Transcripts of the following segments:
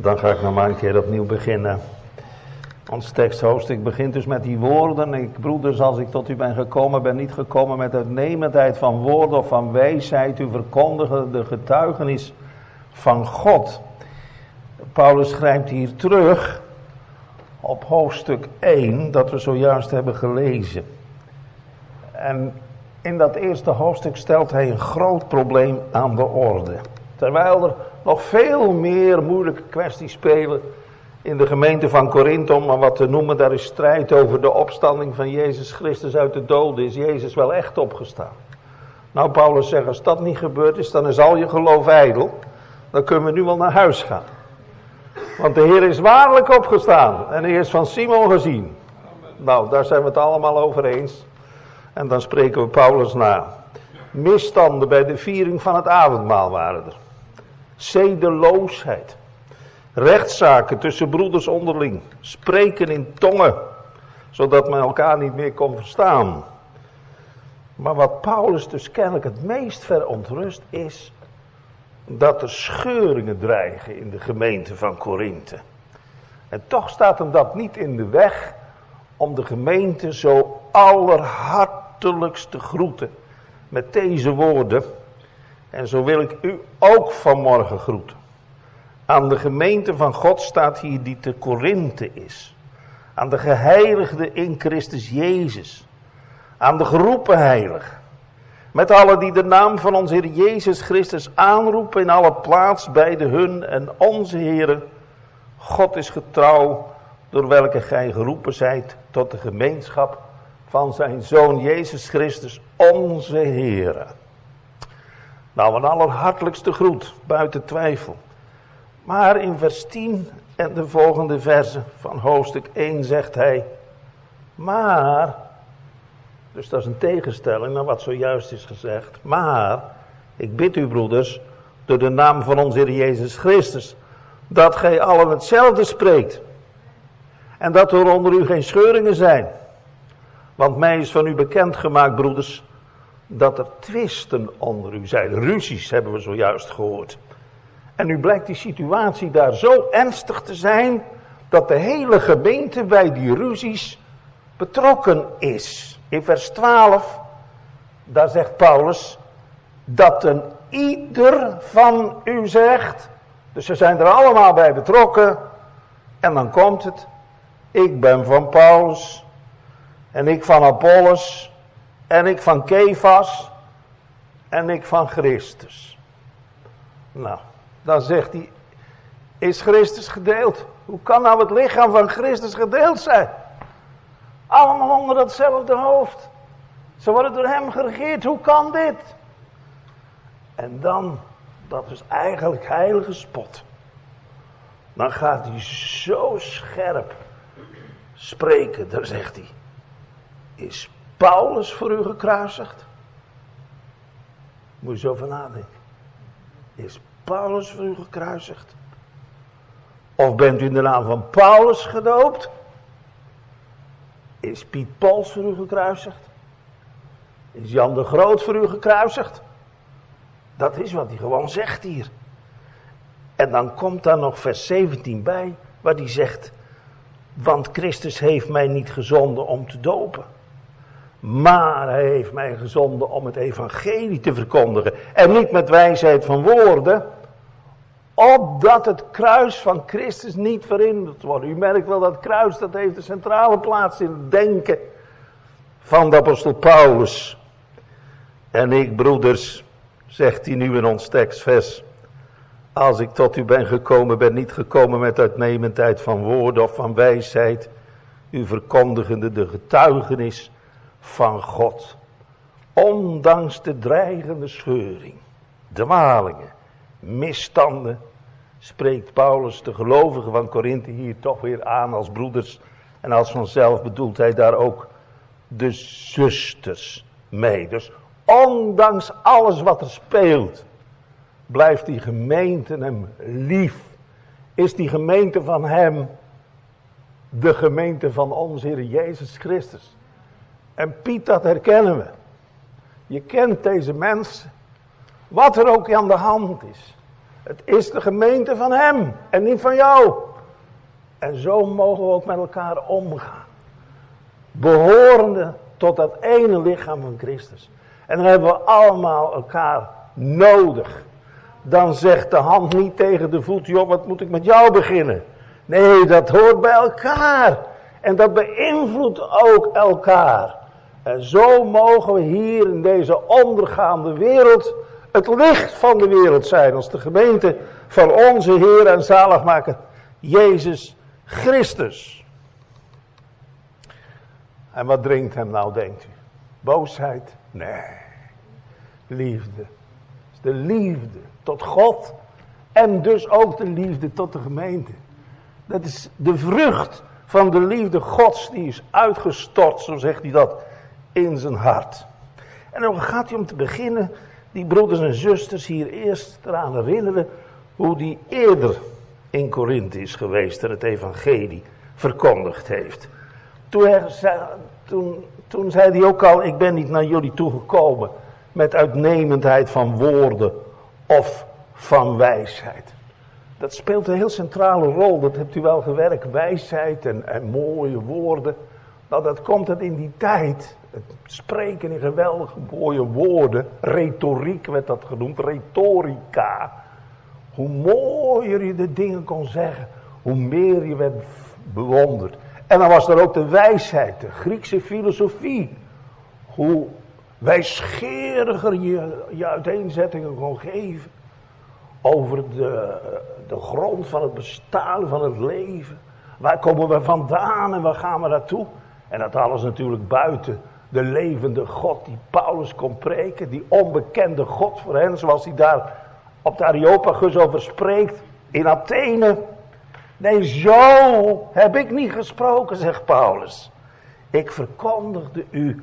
Dan ga ik nog maar een keer opnieuw beginnen. Ons teksthoofdstuk begint dus met die woorden. Ik, broeders, als ik tot u ben gekomen, ben niet gekomen met uitnemendheid van woorden of van wijsheid. U verkondigen de getuigenis van God. Paulus schrijft hier terug op hoofdstuk 1, dat we zojuist hebben gelezen. En in dat eerste hoofdstuk stelt hij een groot probleem aan de orde. Terwijl er nog veel meer moeilijke kwesties spelen in de gemeente van Korinthe, om maar wat te noemen, daar is strijd over de opstanding van Jezus Christus uit de doden. Is Jezus wel echt opgestaan? Nou, Paulus zegt, als dat niet gebeurd is, dan is al je geloof ijdel. Dan kunnen we nu wel naar huis gaan. Want de Heer is waarlijk opgestaan en hij is van Simon gezien. Nou, daar zijn we het allemaal over eens. En dan spreken we Paulus na. Misstanden bij de viering van het avondmaal waren er. Zedeloosheid. Rechtszaken tussen broeders onderling. Spreken in tongen. Zodat men elkaar niet meer kon verstaan. Maar wat Paulus dus kennelijk het meest verontrust is. Dat er scheuringen dreigen in de gemeente van Korinthe. En toch staat hem dat niet in de weg om de gemeente zo allerhartelijkst te groeten. Met deze woorden. En zo wil ik u ook vanmorgen groeten. Aan de gemeente van God staat hier die te Korinthe is. Aan de geheiligde in Christus Jezus. Aan de geroepen heilig. Met alle die de naam van onze Heer Jezus Christus aanroepen in alle plaats bij de hun en onze Heer. God is getrouw door welke gij geroepen zijt tot de gemeenschap van zijn Zoon Jezus Christus, onze Heer. Nou, een allerhartelijkste groet, buiten twijfel. Maar in vers 10 en de volgende versen van hoofdstuk 1 zegt hij, maar, dus dat is een tegenstelling naar wat zojuist is gezegd, maar, ik bid u broeders, door de naam van onze Heer Jezus Christus, dat gij allen hetzelfde spreekt. En dat er onder u geen scheuringen zijn. Want mij is van u bekend gemaakt, broeders, dat er twisten onder u zijn. Ruzies hebben we zojuist gehoord. En nu blijkt die situatie daar zo ernstig te zijn, dat de hele gemeente bij die ruzies betrokken is. In vers 12, daar zegt Paulus, dat een ieder van u zegt, dus ze zijn er allemaal bij betrokken, en dan komt het, ik ben van Paulus, en ik van Apollos, en ik van Kefas, en ik van Christus. Nou, dan zegt hij, is Christus gedeeld? Hoe kan nou het lichaam van Christus gedeeld zijn? Allemaal onder datzelfde hoofd. Ze worden door hem geregeerd. Hoe kan dit? En dan, dat is eigenlijk heilige spot. Dan gaat hij zo scherp spreken. Dan zegt hij, is Paulus voor u gekruisigd? Moet je zo van nadenken. Is Paulus voor u gekruisigd? Of bent u in de naam van Paulus gedoopt? Is Piet Pols voor u gekruisigd? Is Jan de Groot voor u gekruisigd? Dat is wat hij gewoon zegt hier. En dan komt daar nog vers 17 bij, waar hij zegt: Want Christus heeft mij niet gezonden om te dopen. Maar hij heeft mij gezonden om het evangelie te verkondigen. En niet met wijsheid van woorden. Opdat het kruis van Christus niet verhinderd wordt. U merkt wel dat kruis, dat heeft de centrale plaats in het denken van de apostel Paulus. En ik, broeders, zegt hij nu in ons tekstvers. Als ik tot u ben gekomen, ben niet gekomen met uitnemendheid van woorden of van wijsheid. U verkondigende de getuigenis van God. Ondanks de dreigende scheuring, dwalingen, misstanden, spreekt Paulus de gelovigen van Korinthe hier toch weer aan als broeders. En als vanzelf bedoelt hij daar ook de zusters mee. Dus ondanks alles wat er speelt, blijft die gemeente hem lief. Is die gemeente van hem de gemeente van onze Heer Jezus Christus. En Piet, dat herkennen we. Je kent deze mensen. Wat er ook aan de hand is. Het is de gemeente van Hem en niet van jou. En zo mogen we ook met elkaar omgaan. Behorende tot dat ene lichaam van Christus. En dan hebben we allemaal elkaar nodig. Dan zegt de hand niet tegen de voet, joh, wat moet ik met jou beginnen? Nee, dat hoort bij elkaar. En dat beïnvloedt ook elkaar. En zo mogen we hier in deze ondergaande wereld het licht van de wereld zijn. Als de gemeente van onze Heer en zaligmaker Jezus Christus. En wat dringt hem nou, denkt u? Boosheid? Nee. Liefde. De liefde tot God en dus ook de liefde tot de gemeente. Dat is de vrucht van de liefde Gods die is uitgestort, zo zegt hij dat, in zijn hart. En dan gaat hij om te beginnen die broeders en zusters hier eerst eraan herinneren hoe die eerder in Korinthe is geweest en het evangelie verkondigd heeft. Toen, toen, zei hij ook al, ik ben niet naar jullie toegekomen met uitnemendheid van woorden of van wijsheid. Dat speelt een heel centrale rol, dat hebt u wel gewerkt, wijsheid en, en mooie woorden. Nou, dat komt het in die tijd. Het spreken in geweldige mooie woorden. Retoriek werd dat genoemd, retorica. Hoe mooier je de dingen kon zeggen, hoe meer je werd bewonderd. En dan was er ook de wijsheid, de Griekse filosofie. Hoe wijsgeriger je je uiteenzettingen kon geven. Over de, de grond van het bestaan van het leven. Waar komen we vandaan en waar gaan we naartoe? En dat alles natuurlijk buiten de levende God die Paulus kon preken. Die onbekende God voor hen, zoals hij daar op de Areopagus over spreekt. In Athene. Nee, zo heb ik niet gesproken, zegt Paulus. Ik verkondigde u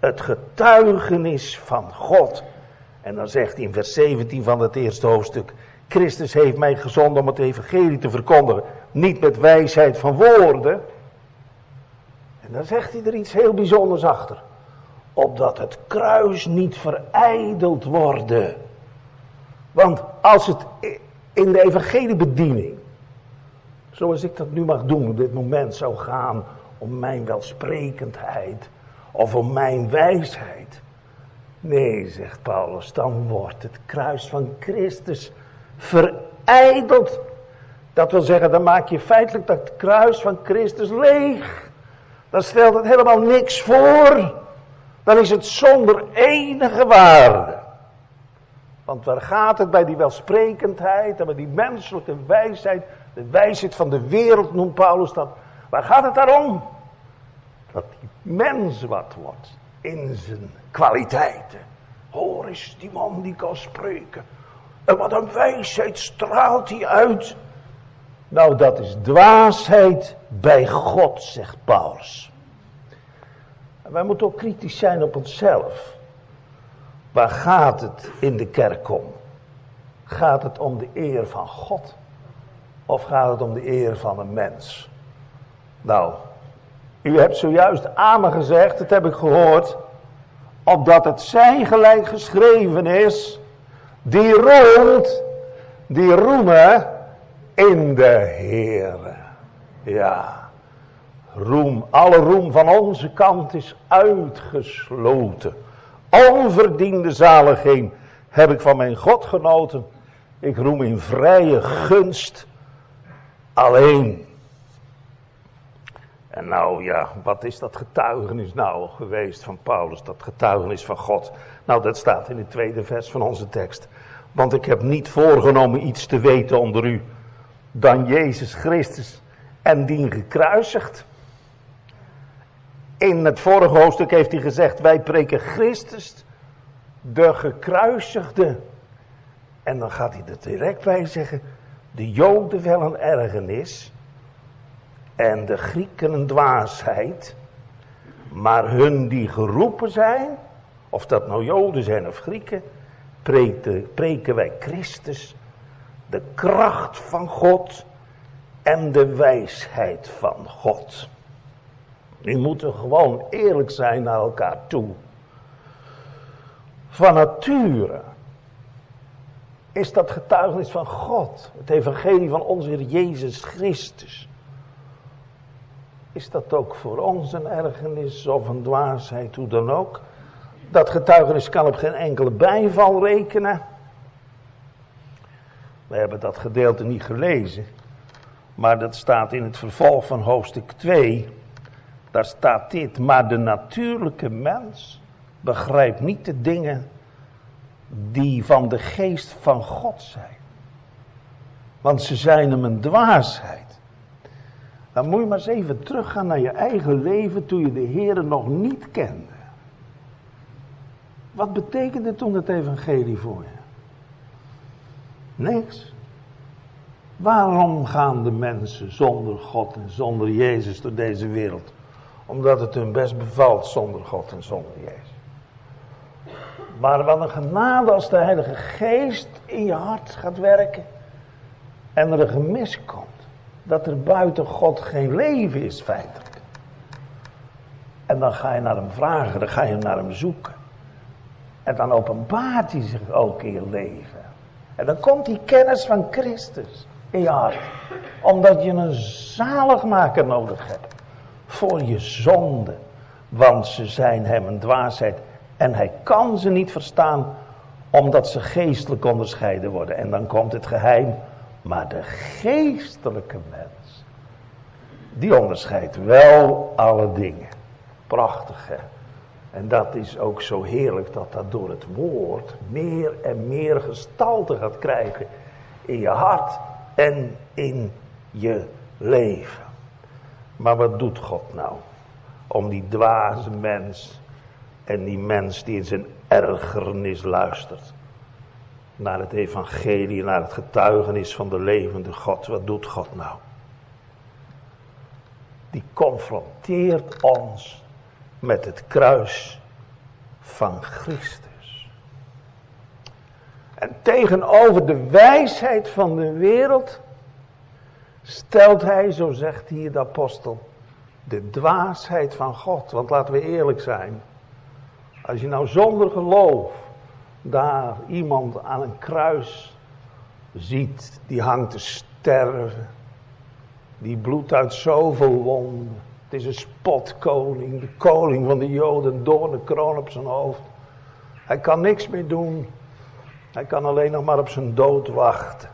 het getuigenis van God. En dan zegt hij in vers 17 van het eerste hoofdstuk. Christus heeft mij gezonden om het evangelie te verkondigen. Niet met wijsheid van woorden, en dan zegt hij er iets heel bijzonders achter. Opdat het kruis niet verijdeld worden. Want als het in de evangeliebediening, zoals ik dat nu mag doen op dit moment, zou gaan om mijn welsprekendheid of om mijn wijsheid. Nee, zegt Paulus, dan wordt het kruis van Christus verijdeld. Dat wil zeggen, dan maak je feitelijk dat kruis van Christus leeg dan stelt het helemaal niks voor. Dan is het zonder enige waarde. Want waar gaat het bij die welsprekendheid en bij die menselijke wijsheid, de wijsheid van de wereld noemt Paulus dat. Waar gaat het daarom? Dat die mens wat wordt in zijn kwaliteiten. Hoor eens, die man die kan spreken. En wat een wijsheid straalt hij uit. Nou, dat is dwaasheid bij God, zegt Paulus. Wij moeten ook kritisch zijn op onszelf. Waar gaat het in de kerk om? Gaat het om de eer van God? Of gaat het om de eer van een mens? Nou, u hebt zojuist amen gezegd, dat heb ik gehoord. Opdat het zijn gelijk geschreven is. Die roemt, die roemen in de Heere. Ja. Roem, alle roem van onze kant is uitgesloten. Onverdiende zaligheid heb ik van mijn God genoten. Ik roem in vrije gunst alleen. En nou ja, wat is dat getuigenis nou geweest van Paulus, dat getuigenis van God? Nou, dat staat in het tweede vers van onze tekst. Want ik heb niet voorgenomen iets te weten onder u dan Jezus Christus en dien gekruisigd. In het vorige hoofdstuk heeft hij gezegd, wij preken Christus, de gekruisigde. En dan gaat hij er direct bij zeggen, de Joden wel een ergernis en de Grieken een dwaasheid. Maar hun die geroepen zijn, of dat nou Joden zijn of Grieken, preken, preken wij Christus, de kracht van God en de wijsheid van God. Nu moeten gewoon eerlijk zijn naar elkaar toe. Van nature is dat getuigenis van God. Het evangelie van onze Heer Jezus Christus. Is dat ook voor ons een ergernis of een dwaasheid, hoe dan ook? Dat getuigenis kan op geen enkele bijval rekenen. We hebben dat gedeelte niet gelezen. Maar dat staat in het vervolg van hoofdstuk 2. Daar staat dit. Maar de natuurlijke mens begrijpt niet de dingen die van de geest van God zijn. Want ze zijn hem een dwaasheid. Dan moet je maar eens even teruggaan naar je eigen leven toen je de Heer nog niet kende. Wat betekende toen het evangelie voor je? Niks. Waarom gaan de mensen zonder God en zonder Jezus door deze wereld? Omdat het hun best bevalt zonder God en zonder Jezus. Maar wat een genade als de Heilige Geest in je hart gaat werken. En er een gemis komt. Dat er buiten God geen leven is feitelijk. En dan ga je naar hem vragen, dan ga je naar hem zoeken. En dan openbaart hij zich ook in je leven. En dan komt die kennis van Christus in je hart. Omdat je een zaligmaker nodig hebt. Voor je zonde. Want ze zijn hem een dwaasheid. En hij kan ze niet verstaan. Omdat ze geestelijk onderscheiden worden. En dan komt het geheim. Maar de geestelijke mens. Die onderscheidt wel alle dingen. Prachtig hè. En dat is ook zo heerlijk dat dat door het woord meer en meer gestalte gaat krijgen in je hart en in je leven. Maar wat doet God nou om die dwaze mens en die mens die in zijn ergernis luistert naar het evangelie, naar het getuigenis van de levende God. Wat doet God nou? Die confronteert ons met het kruis van Christus. En tegenover de wijsheid van de wereld stelt hij, zo zegt hier de apostel, de dwaasheid van God. Want laten we eerlijk zijn, als je nou zonder geloof daar iemand aan een kruis ziet, die hangt te sterven, die bloedt uit zoveel wonden, het is een spotkoning, de koning van de Joden, door de kroon op zijn hoofd. Hij kan niks meer doen. Hij kan alleen nog maar op zijn dood wachten.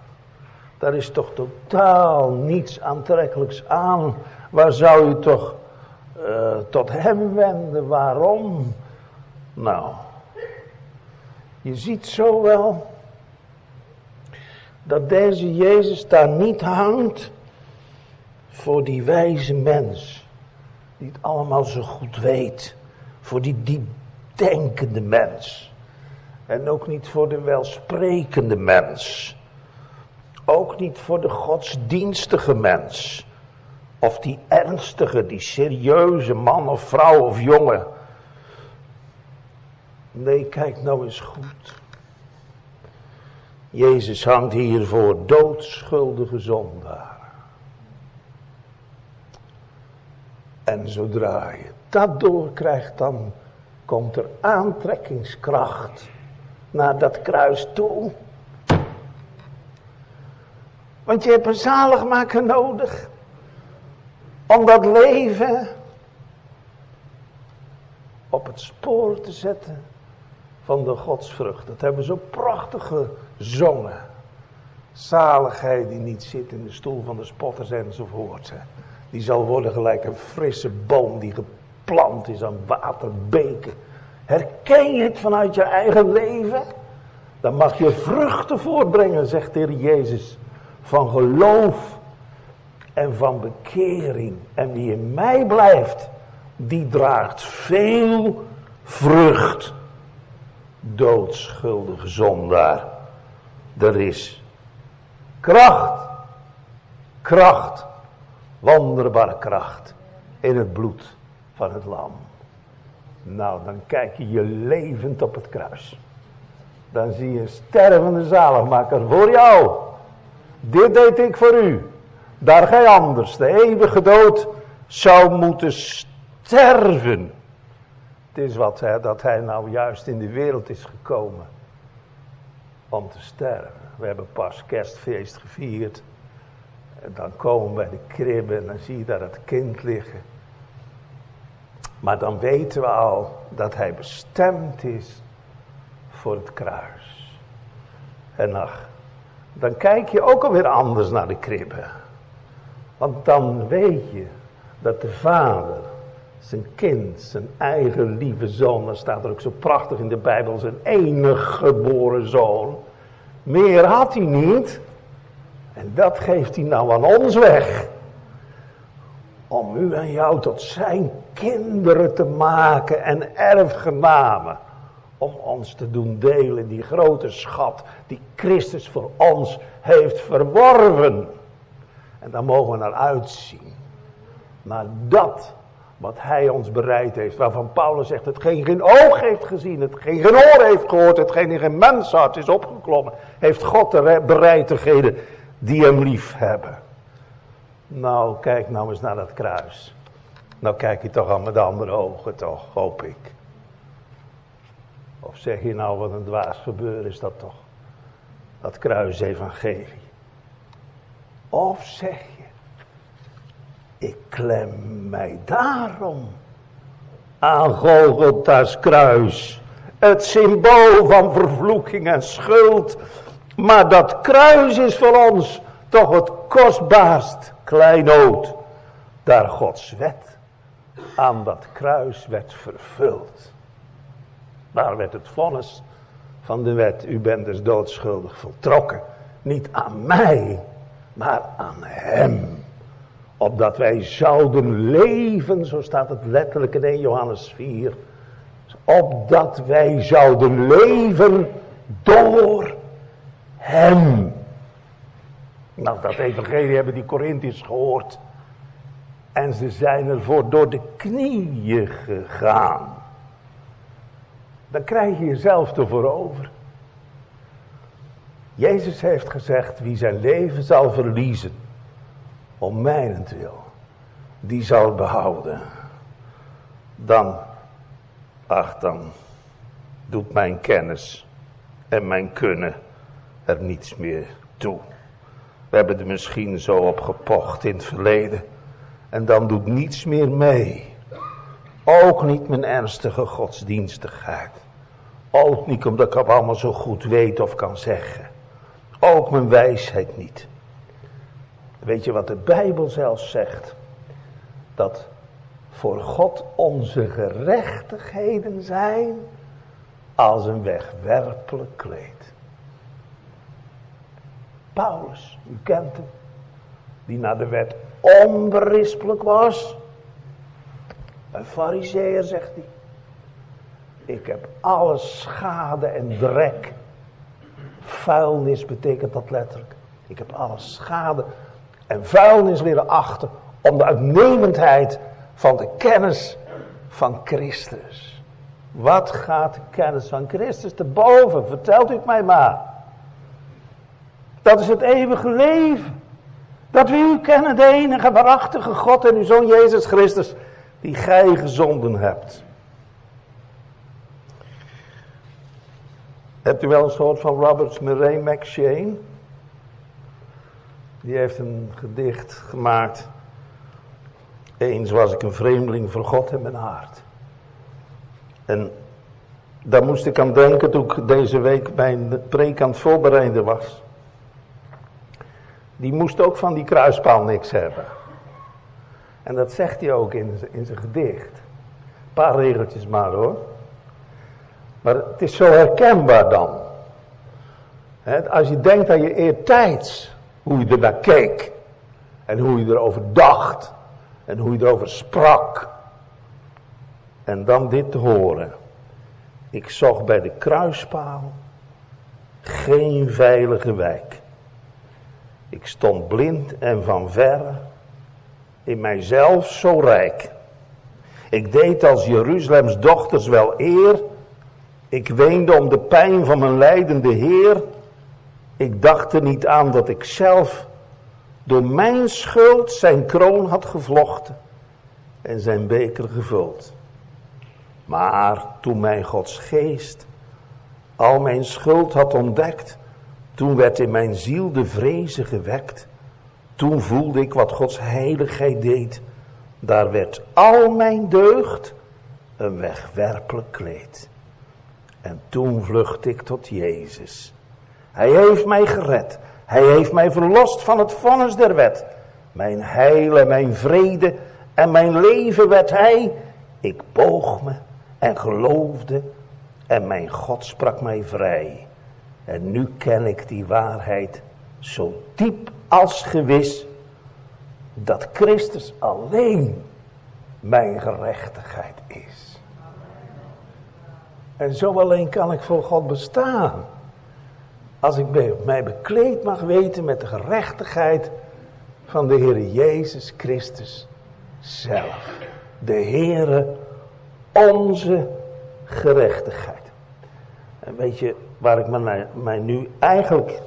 Daar is toch totaal niets aantrekkelijks aan. Waar zou je toch uh, tot hem wenden? Waarom? Nou, je ziet zo wel dat deze Jezus daar niet hangt voor die wijze mens die het allemaal zo goed weet. Voor die diepdenkende mens. En ook niet voor de welsprekende mens. Ook niet voor de godsdienstige mens. Of die ernstige, die serieuze man of vrouw of jongen. Nee, kijk nou eens goed. Jezus hangt hier voor doodschuldige zondaar. En zodra je dat doorkrijgt, dan komt er aantrekkingskracht naar dat kruis toe. Want je hebt een zaligmaker nodig. Om dat leven op het spoor te zetten van de godsvrucht. Dat hebben zo prachtig gezongen. Zaligheid die niet zit in de stoel van de spotters enzovoort. Die zal worden gelijk een frisse boom die geplant is aan waterbeken. Herken je het vanuit je eigen leven? Dan mag je vruchten voortbrengen, zegt de Jezus. Van geloof en van bekering. En wie in mij blijft, die draagt veel vrucht. Doodschuldige zondaar. Er is kracht. Kracht wonderbare kracht in het bloed van het lam. Nou, dan kijk je je levend op het kruis. Dan zie je een stervende zaligmaker voor jou. Dit deed ik voor u. Daar gij anders, de eeuwige dood, zou moeten sterven. Het is wat hè, dat hij nou juist in de wereld is gekomen. om te sterven. We hebben pas kerstfeest gevierd. En dan komen we bij de kribbe en dan zie je daar het kind liggen. Maar dan weten we al dat hij bestemd is voor het kruis. En ach, dan kijk je ook alweer anders naar de kribbe. Want dan weet je dat de vader zijn kind, zijn eigen lieve zoon, dan staat er ook zo prachtig in de Bijbel, zijn enige geboren zoon. Meer had hij niet. En dat geeft hij nou aan ons weg. Om u en jou tot zijn kinderen te maken en erfgenamen. Om ons te doen delen die grote schat die Christus voor ons heeft verworven. En daar mogen we naar uitzien. Naar dat wat hij ons bereid heeft. Waarvan Paulus zegt, hetgeen geen oog heeft gezien, hetgeen geen oor heeft gehoord, hetgeen in geen menshart is opgeklommen, heeft God bereid te die hem lief hebben. Nou, kijk nou eens naar dat kruis. Nou kijk je toch al met andere ogen toch, hoop ik. Of zeg je nou wat een dwaas gebeuren is dat toch? Dat kruisevangelie. Of zeg je, ik klem mij daarom aan Golgotha's kruis. Het symbool van vervloeking en schuld. Maar dat kruis is voor ons toch het kostbaarst kleinood. Daar Gods wet aan dat kruis werd vervuld. Daar werd het vonnis van de wet. U bent dus doodschuldig voltrokken. Niet aan mij, maar aan hem. Opdat wij zouden leven, zo staat het letterlijk in 1 Johannes 4. Opdat wij zouden leven door hem. Nou, dat evangelie hebben die Corinthiërs gehoord. En ze zijn ervoor door de knieën gegaan. Dan krijg je jezelf ervoor over. Jezus heeft gezegd, wie zijn leven zal verliezen, om mijnentwil, die zal behouden. Dan, ach dan, doet mijn kennis en mijn kunnen er niets meer toe. We hebben er misschien zo op gepocht in het verleden. En dan doet niets meer mee. Ook niet mijn ernstige godsdienstigheid. Ook niet omdat ik het allemaal zo goed weet of kan zeggen. Ook mijn wijsheid niet. Weet je wat de Bijbel zelfs zegt? Dat voor God onze gerechtigheden zijn als een wegwerpelijk kleed. Paulus, u kent hem, die naar de wet onberispelijk was. Een fariseer, zegt hij. Ik heb alle schade en drek. Vuilnis betekent dat letterlijk. Ik heb alle schade en vuilnis leren achten om de uitnemendheid van de kennis van Christus. Wat gaat de kennis van Christus te boven? Vertelt u het mij maar. Dat is het eeuwige leven. Dat we u kennen, de enige waarachtige God en uw Zoon Jezus Christus, die gij gezonden hebt. Hebt u wel eens gehoord van Robert Murray McShane? Die heeft een gedicht gemaakt. Eens was ik een vreemdeling voor God in mijn hart. En daar moest ik aan denken toen ik deze week mijn preek aan het voorbereiden was. Die moest ook van die kruispaal niks hebben. En dat zegt hij ook in, in zijn gedicht. Een paar regeltjes maar hoor. Maar het is zo herkenbaar dan. als je denkt aan je eertijds, hoe je er naar keek. En hoe je erover dacht. En hoe je erover sprak. En dan dit te horen. Ik zocht bij de kruispaal geen veilige wijk. Ik stond blind en van verre, in mijzelf zo rijk. Ik deed als Jeruzalems dochters wel eer. Ik weende om de pijn van mijn lijdende Heer. Ik dacht er niet aan dat ik zelf door mijn schuld zijn kroon had gevlochten en zijn beker gevuld. Maar toen mijn Gods geest al mijn schuld had ontdekt, Toen werd in mijn ziel de vrezen gewekt. Toen voelde ik wat Gods heiligheid deed. Daar werd al mijn deugd een wegwerpelijk kleed. En toen vlucht ik tot Jezus. Hij heeft mij gered. Hij heeft mij verlost van het vonnis der wet. Mijn heil en mijn vrede en mijn leven werd hij. Ik boog me en geloofde en mijn God sprak mij vrij. En nu ken ik die waarheid zo diep als gewis dat Christus alleen mijn gerechtigheid is. En zo alleen kan ik voor God bestaan. Als ik mij bekleed mag weten met de gerechtigheid van de Heer Jezus Christus zelf. De Heere, onze gerechtigheid. En weet je waar ik mij nu eigenlijk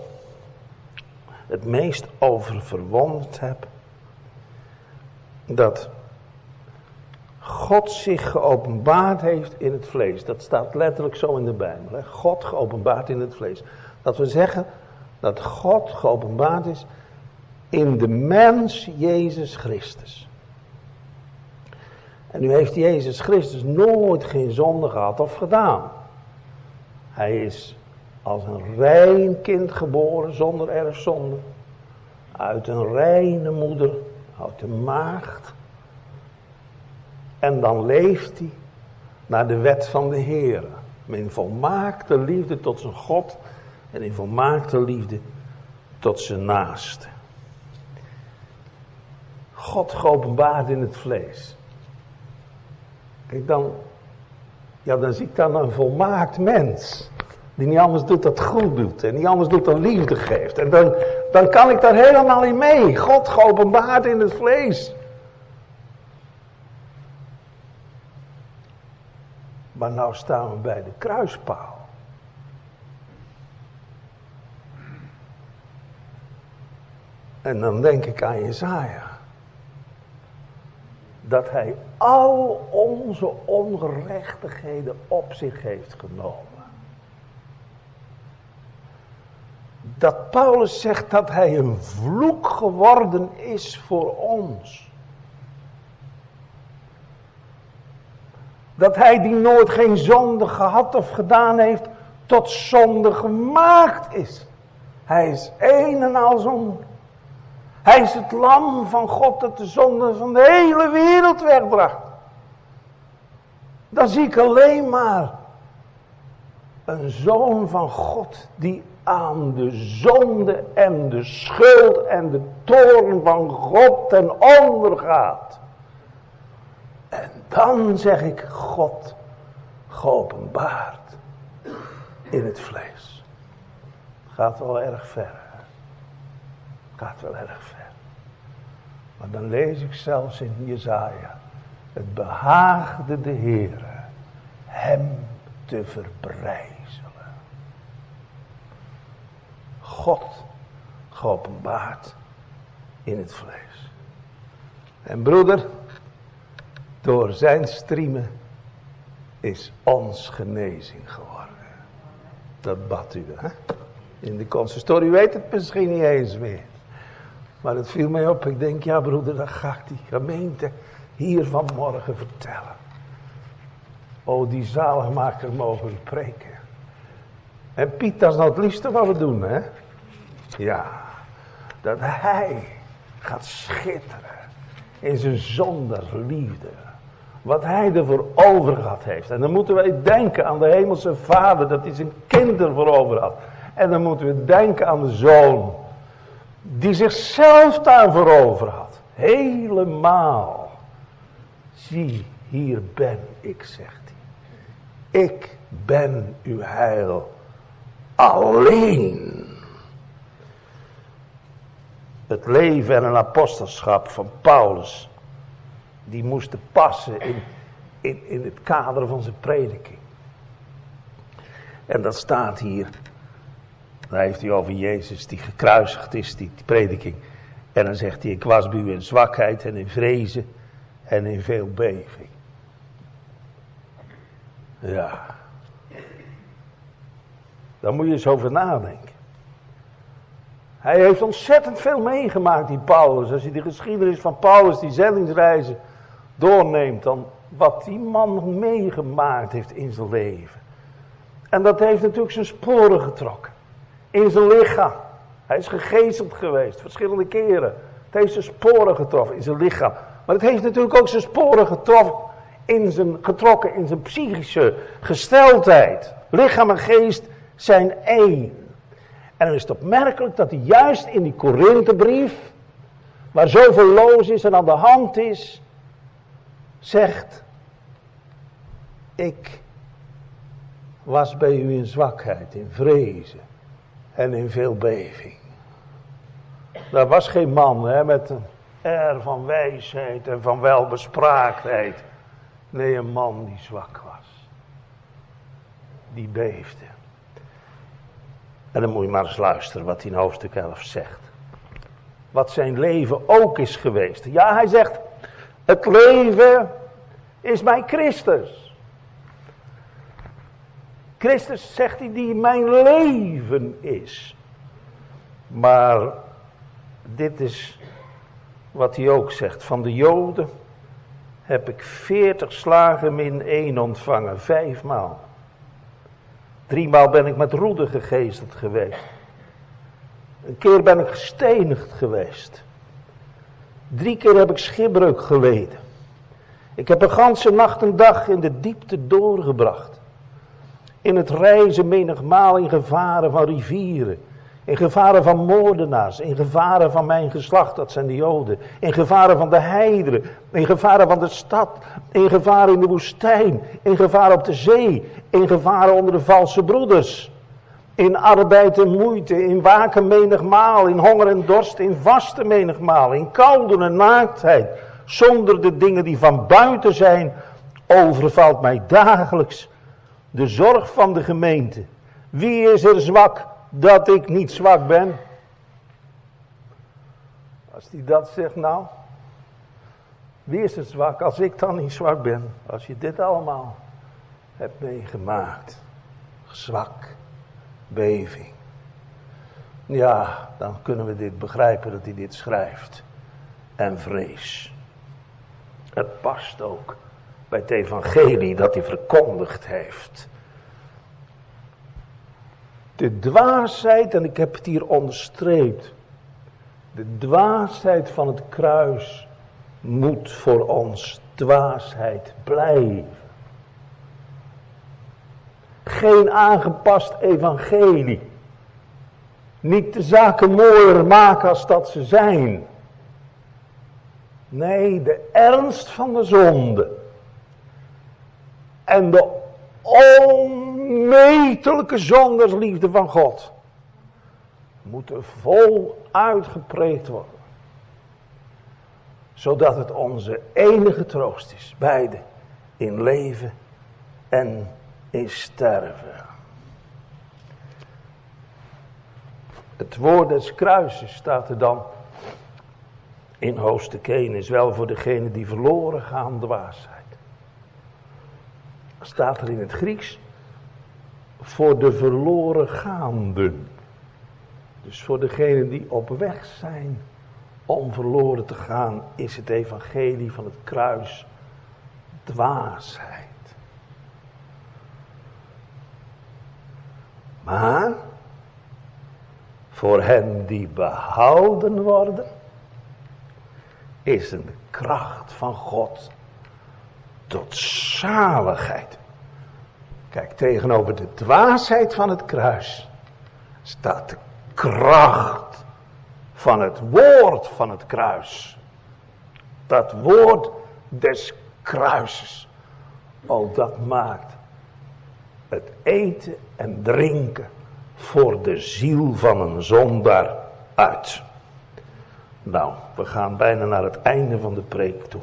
het meest over verwonderd heb? Dat God zich geopenbaard heeft in het vlees. Dat staat letterlijk zo in de Bijbel. Hè? God geopenbaard in het vlees. Dat we zeggen dat God geopenbaard is in de mens Jezus Christus. En nu heeft Jezus Christus nooit geen zonde gehad of gedaan. Hij is als een rein kind geboren zonder erfzonde. Uit een reine moeder, uit een maagd. En dan leeft hij naar de wet van de Heer. In volmaakte liefde tot zijn God en in volmaakte liefde tot zijn naaste. God geopenbaard in het vlees. Kijk dan, ja dan zie ik dan een volmaakt mens. Die niet anders doet dat goed doet. En niet anders doet dan liefde geeft. En dan, dan kan ik daar helemaal in mee. God geopenbaard in het vlees. Maar nou staan we bij de kruispaal. En dan denk ik aan Jezaja. Dat hij al onze ongerechtigheden op zich heeft genomen. Dat Paulus zegt dat hij een vloek geworden is voor ons. Dat hij die nooit geen zonde gehad of gedaan heeft, tot zonde gemaakt is. Hij is een en al zonde. Hij is het lam van God dat de zonde van de hele wereld wegbracht. Dan zie ik alleen maar een zoon van God die aan de zonde en de schuld en de toorn van God ten onder gaat. En dan zeg ik God geopenbaard in het vlees. Gaat wel erg ver. Gaat wel erg ver. Maar dan lees ik zelfs in Jezaja. Het behaagde de Heere hem te verbreizelen. God geopenbaard in het vlees. En broeder, door zijn striemen is ons genezing geworden. Dat bad u, hè? In de consistorie weet het misschien niet eens meer. Maar het viel mij op. Ik denk, ja broeder, dan ga ik die gemeente hier vanmorgen vertellen. Oh, die zaligmaker mogen preken. En Piet, dat is nou het liefste wat we doen, hè? Ja, dat hij gaat schitteren in zijn zonder liefde. Wat hij ervoor over gehad heeft. En dan moeten wij denken aan de hemelse vader, dat hij zijn kind ervoor over had. En dan moeten we denken aan de zoon, die zichzelf daarvoor over had. Helemaal. Zie, hier ben ik, zegt hij. Ik ben uw heil alleen. Het leven en een apostelschap van Paulus, die moesten passen in, in, in het kader van zijn prediking. En dat staat hier dan heeft hij over Jezus die gekruisigd is, die, prediking. En dan zegt hij, ik was bij in zwakheid en in vrezen en in veel beving. Ja. Daar moet je eens over nadenken. Hij heeft ontzettend veel meegemaakt, die Paulus. Als je de geschiedenis van Paulus, die zendingsreizen, doorneemt, dan wat die man meegemaakt heeft in zijn leven. En dat heeft natuurlijk zijn sporen getrokken. In zijn lichaam. Hij is gegezeld geweest, verschillende keren. Het heeft zijn sporen getroffen in zijn lichaam. Maar het heeft natuurlijk ook zijn sporen getroffen in zijn, getrokken in zijn psychische gesteldheid. Lichaam en geest zijn één. En dan is het opmerkelijk dat hij juist in die Korinthebrief, waar zoveel loos is en aan de hand is, zegt, ik was bij u in zwakheid, in vrezen en in veel beving. Daar was geen man hè, met een air van wijsheid en van welbespraaktheid. Nee, een man die zwak was. Die beefde. En dan moet je maar eens luisteren wat hij in hoofdstuk 11 zegt. Wat zijn leven ook is geweest. Ja, hij zegt, het leven is mij Christus. Christus zegt hij die mijn leven is. Maar dit is wat hij ook zegt. Van de Joden heb ik veertig slagen min één ontvangen. Vijfmaal. Driemaal ben ik met roede gegezeld geweest. Een keer ben ik gestenigd geweest. Drie keer heb ik schipbreuk geleden. Ik heb een ganse nacht en dag in de diepte doorgebracht. In het reizen menigmaal in gevaren van rivieren. In gevaren van moordenaars, in gevaren van mijn geslacht, dat zijn de Joden. In gevaren van de heideren, in gevaren van de stad, in gevaren in de woestijn, in gevaren op de zee, in gevaren onder de valse broeders. In arbeid en moeite, in waken menigmaal, in honger en dorst, in vaste menigmaal, in koude en naaktheid. Zonder de dingen die van buiten zijn, overvalt mij dagelijks de zorg van de gemeente. Wie is er zwak dat ik niet zwak ben? Als hij dat zegt, nou, wie is er zwak als ik dan niet zwak ben? Als je dit allemaal hebt meegemaakt. Zwak, beving. Ja, dan kunnen we dit begrijpen dat hij dit schrijft. En vrees. Het past ook bij het evangelie dat hij verkondigd heeft. De dwaasheid, en ik heb het hier onderstreept. De dwaasheid van het kruis moet voor ons dwaasheid blijven. Geen aangepast evangelie. Niet de zaken mooier maken als dat ze zijn. Nee, de ernst van de zonde. En de onmetelijke zondersliefde van God. Moeten vol uitgepreekt worden. Zodat het onze enige troost is. Beide in leven en in sterven. Het woord des kruises staat er dan in hoofdstuk 1 is wel voor degene die verloren gaan dwaasheid. Staat er in het Grieks voor de verloren gaanden. Dus voor degenen die op weg zijn om verloren te gaan, is het evangelie van het kruis dwaasheid. Maar voor hen die behouden worden, is een kracht van God tot zaligheid. Kijk, tegenover de dwaasheid van het kruis staat de kracht van het woord van het kruis. Dat woord des kruises. Oh, dat maakt het eten en drinken voor de ziel van een zondaar uit. Nou, we gaan bijna naar het einde van de preek toe.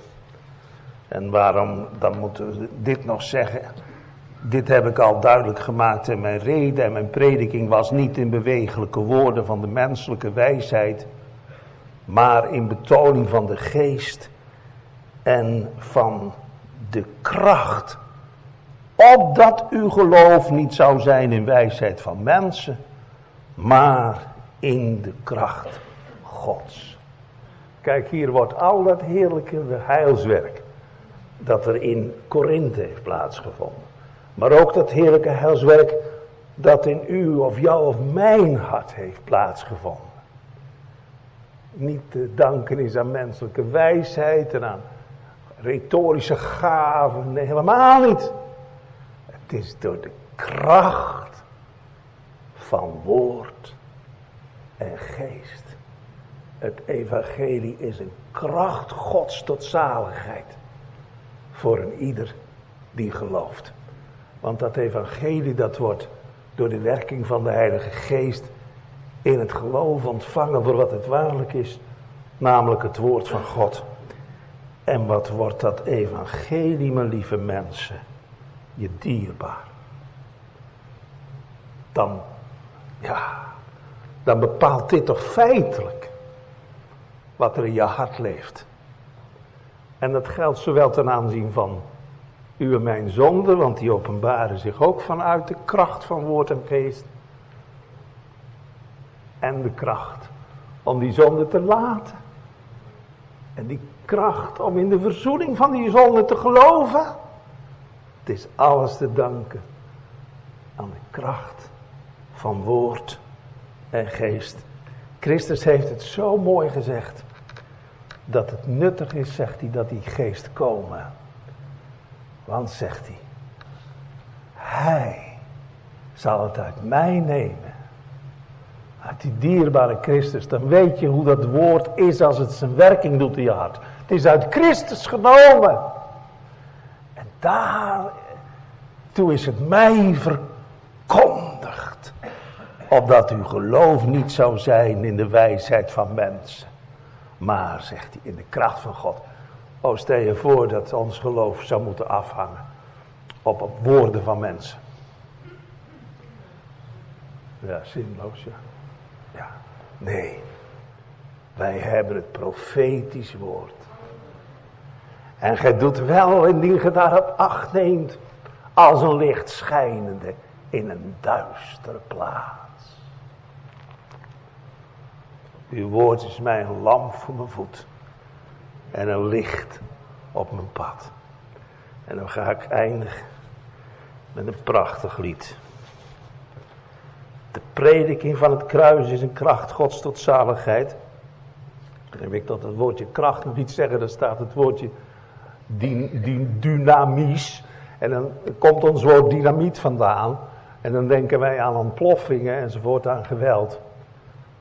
En waarom, dan moeten we dit nog zeggen. Dit heb ik al duidelijk gemaakt in mijn reden en mijn prediking was niet in bewegelijke woorden van de menselijke wijsheid, maar in betoning van de geest en van de kracht. Opdat uw geloof niet zou zijn in wijsheid van mensen, maar in de kracht Gods. Kijk, hier wordt al dat heerlijke heilswerk dat er in Korinthe heeft plaatsgevonden. Maar ook dat heerlijke heilswerk dat in u of jou of mijn hart heeft plaatsgevonden. Niet te danken is aan menselijke wijsheid en aan retorische gaven. Nee, helemaal niet. Het is door de kracht van woord en geest. Het evangelie is een kracht Gods tot zaligheid. Voor een ieder die gelooft. Want dat evangelie dat wordt door de werking van de Heilige Geest in het geloof ontvangen voor wat het waarlijk is. Namelijk het woord van God. En wat wordt dat evangelie, mijn lieve mensen, je dierbaar. Dan, ja, dan bepaalt dit toch feitelijk wat er in je hart leeft. En dat geldt zowel ten aanzien van u en mijn zonden, want die openbaren zich ook vanuit de kracht van woord en geest. En de kracht om die zonde te laten. En die kracht om in de verzoening van die zonde te geloven. Het is alles te danken aan de kracht van woord en geest. Christus heeft het zo mooi gezegd. Dat het nuttig is, zegt hij, dat die geest komen. Want, zegt hij, hij zal het uit mij nemen. Uit die dierbare Christus. Dan weet je hoe dat woord is als het zijn werking doet in je hart. Het is uit Christus genomen. En daar, toe is het mij verkondigd. Opdat uw geloof niet zou zijn in de wijsheid van mensen. Maar, zegt hij, in de kracht van God. Oh, stel je voor dat ons geloof zou moeten afhangen op, woorden van mensen. Ja, zinloos, ja. Ja, nee. Wij hebben het profetisch woord. En gij doet wel indien ge daarop acht neemt, als een licht schijnende in een duistere plaats. Uw woord is mij een lamp voor mijn voet en een licht op mijn pad. En dan ga ik eindigen met een prachtig lied. De prediking van het kruis is een kracht Gods tot zaligheid. Dan heb ik tot het woordje kracht niet zeggen, daar staat het woordje dynamisch. En dan komt ons woord dynamiet vandaan. En dan denken wij aan ontploffingen enzovoort, aan geweld.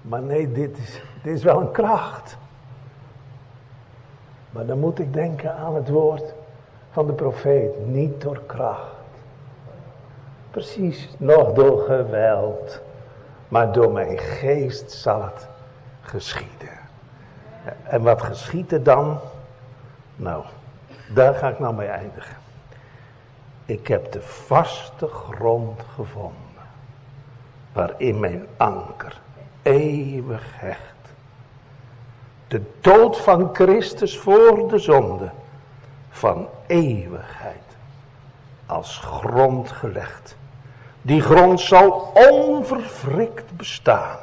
Maar nee, dit is, dit is wel een kracht. Maar dan moet ik denken aan het woord van de profeet. Niet door kracht. Precies, nog door geweld. Maar door mijn geest zal het geschieden. En wat geschiet er dan? Nou, daar ga ik nou mee eindigen. Ik heb de vaste grond gevonden. Waarin mijn anker eeuwig hecht. De dood van Christus voor de zonde. Van eeuwigheid. Als grond gelegd. Die grond zal onverwrikt bestaan.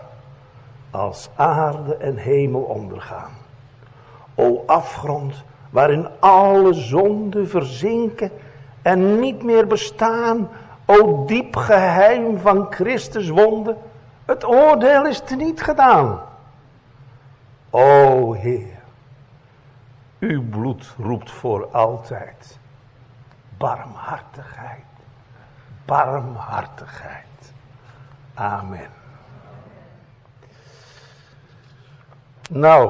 Als aarde en hemel ondergaan. O afgrond waarin alle zonden verzinken en niet meer bestaan. O diep geheim van Christus wonde. Het oordeel is teniet gedaan. O Heer, uw bloed roept voor altijd barmhartigheid, barmhartigheid. Amen. Nou,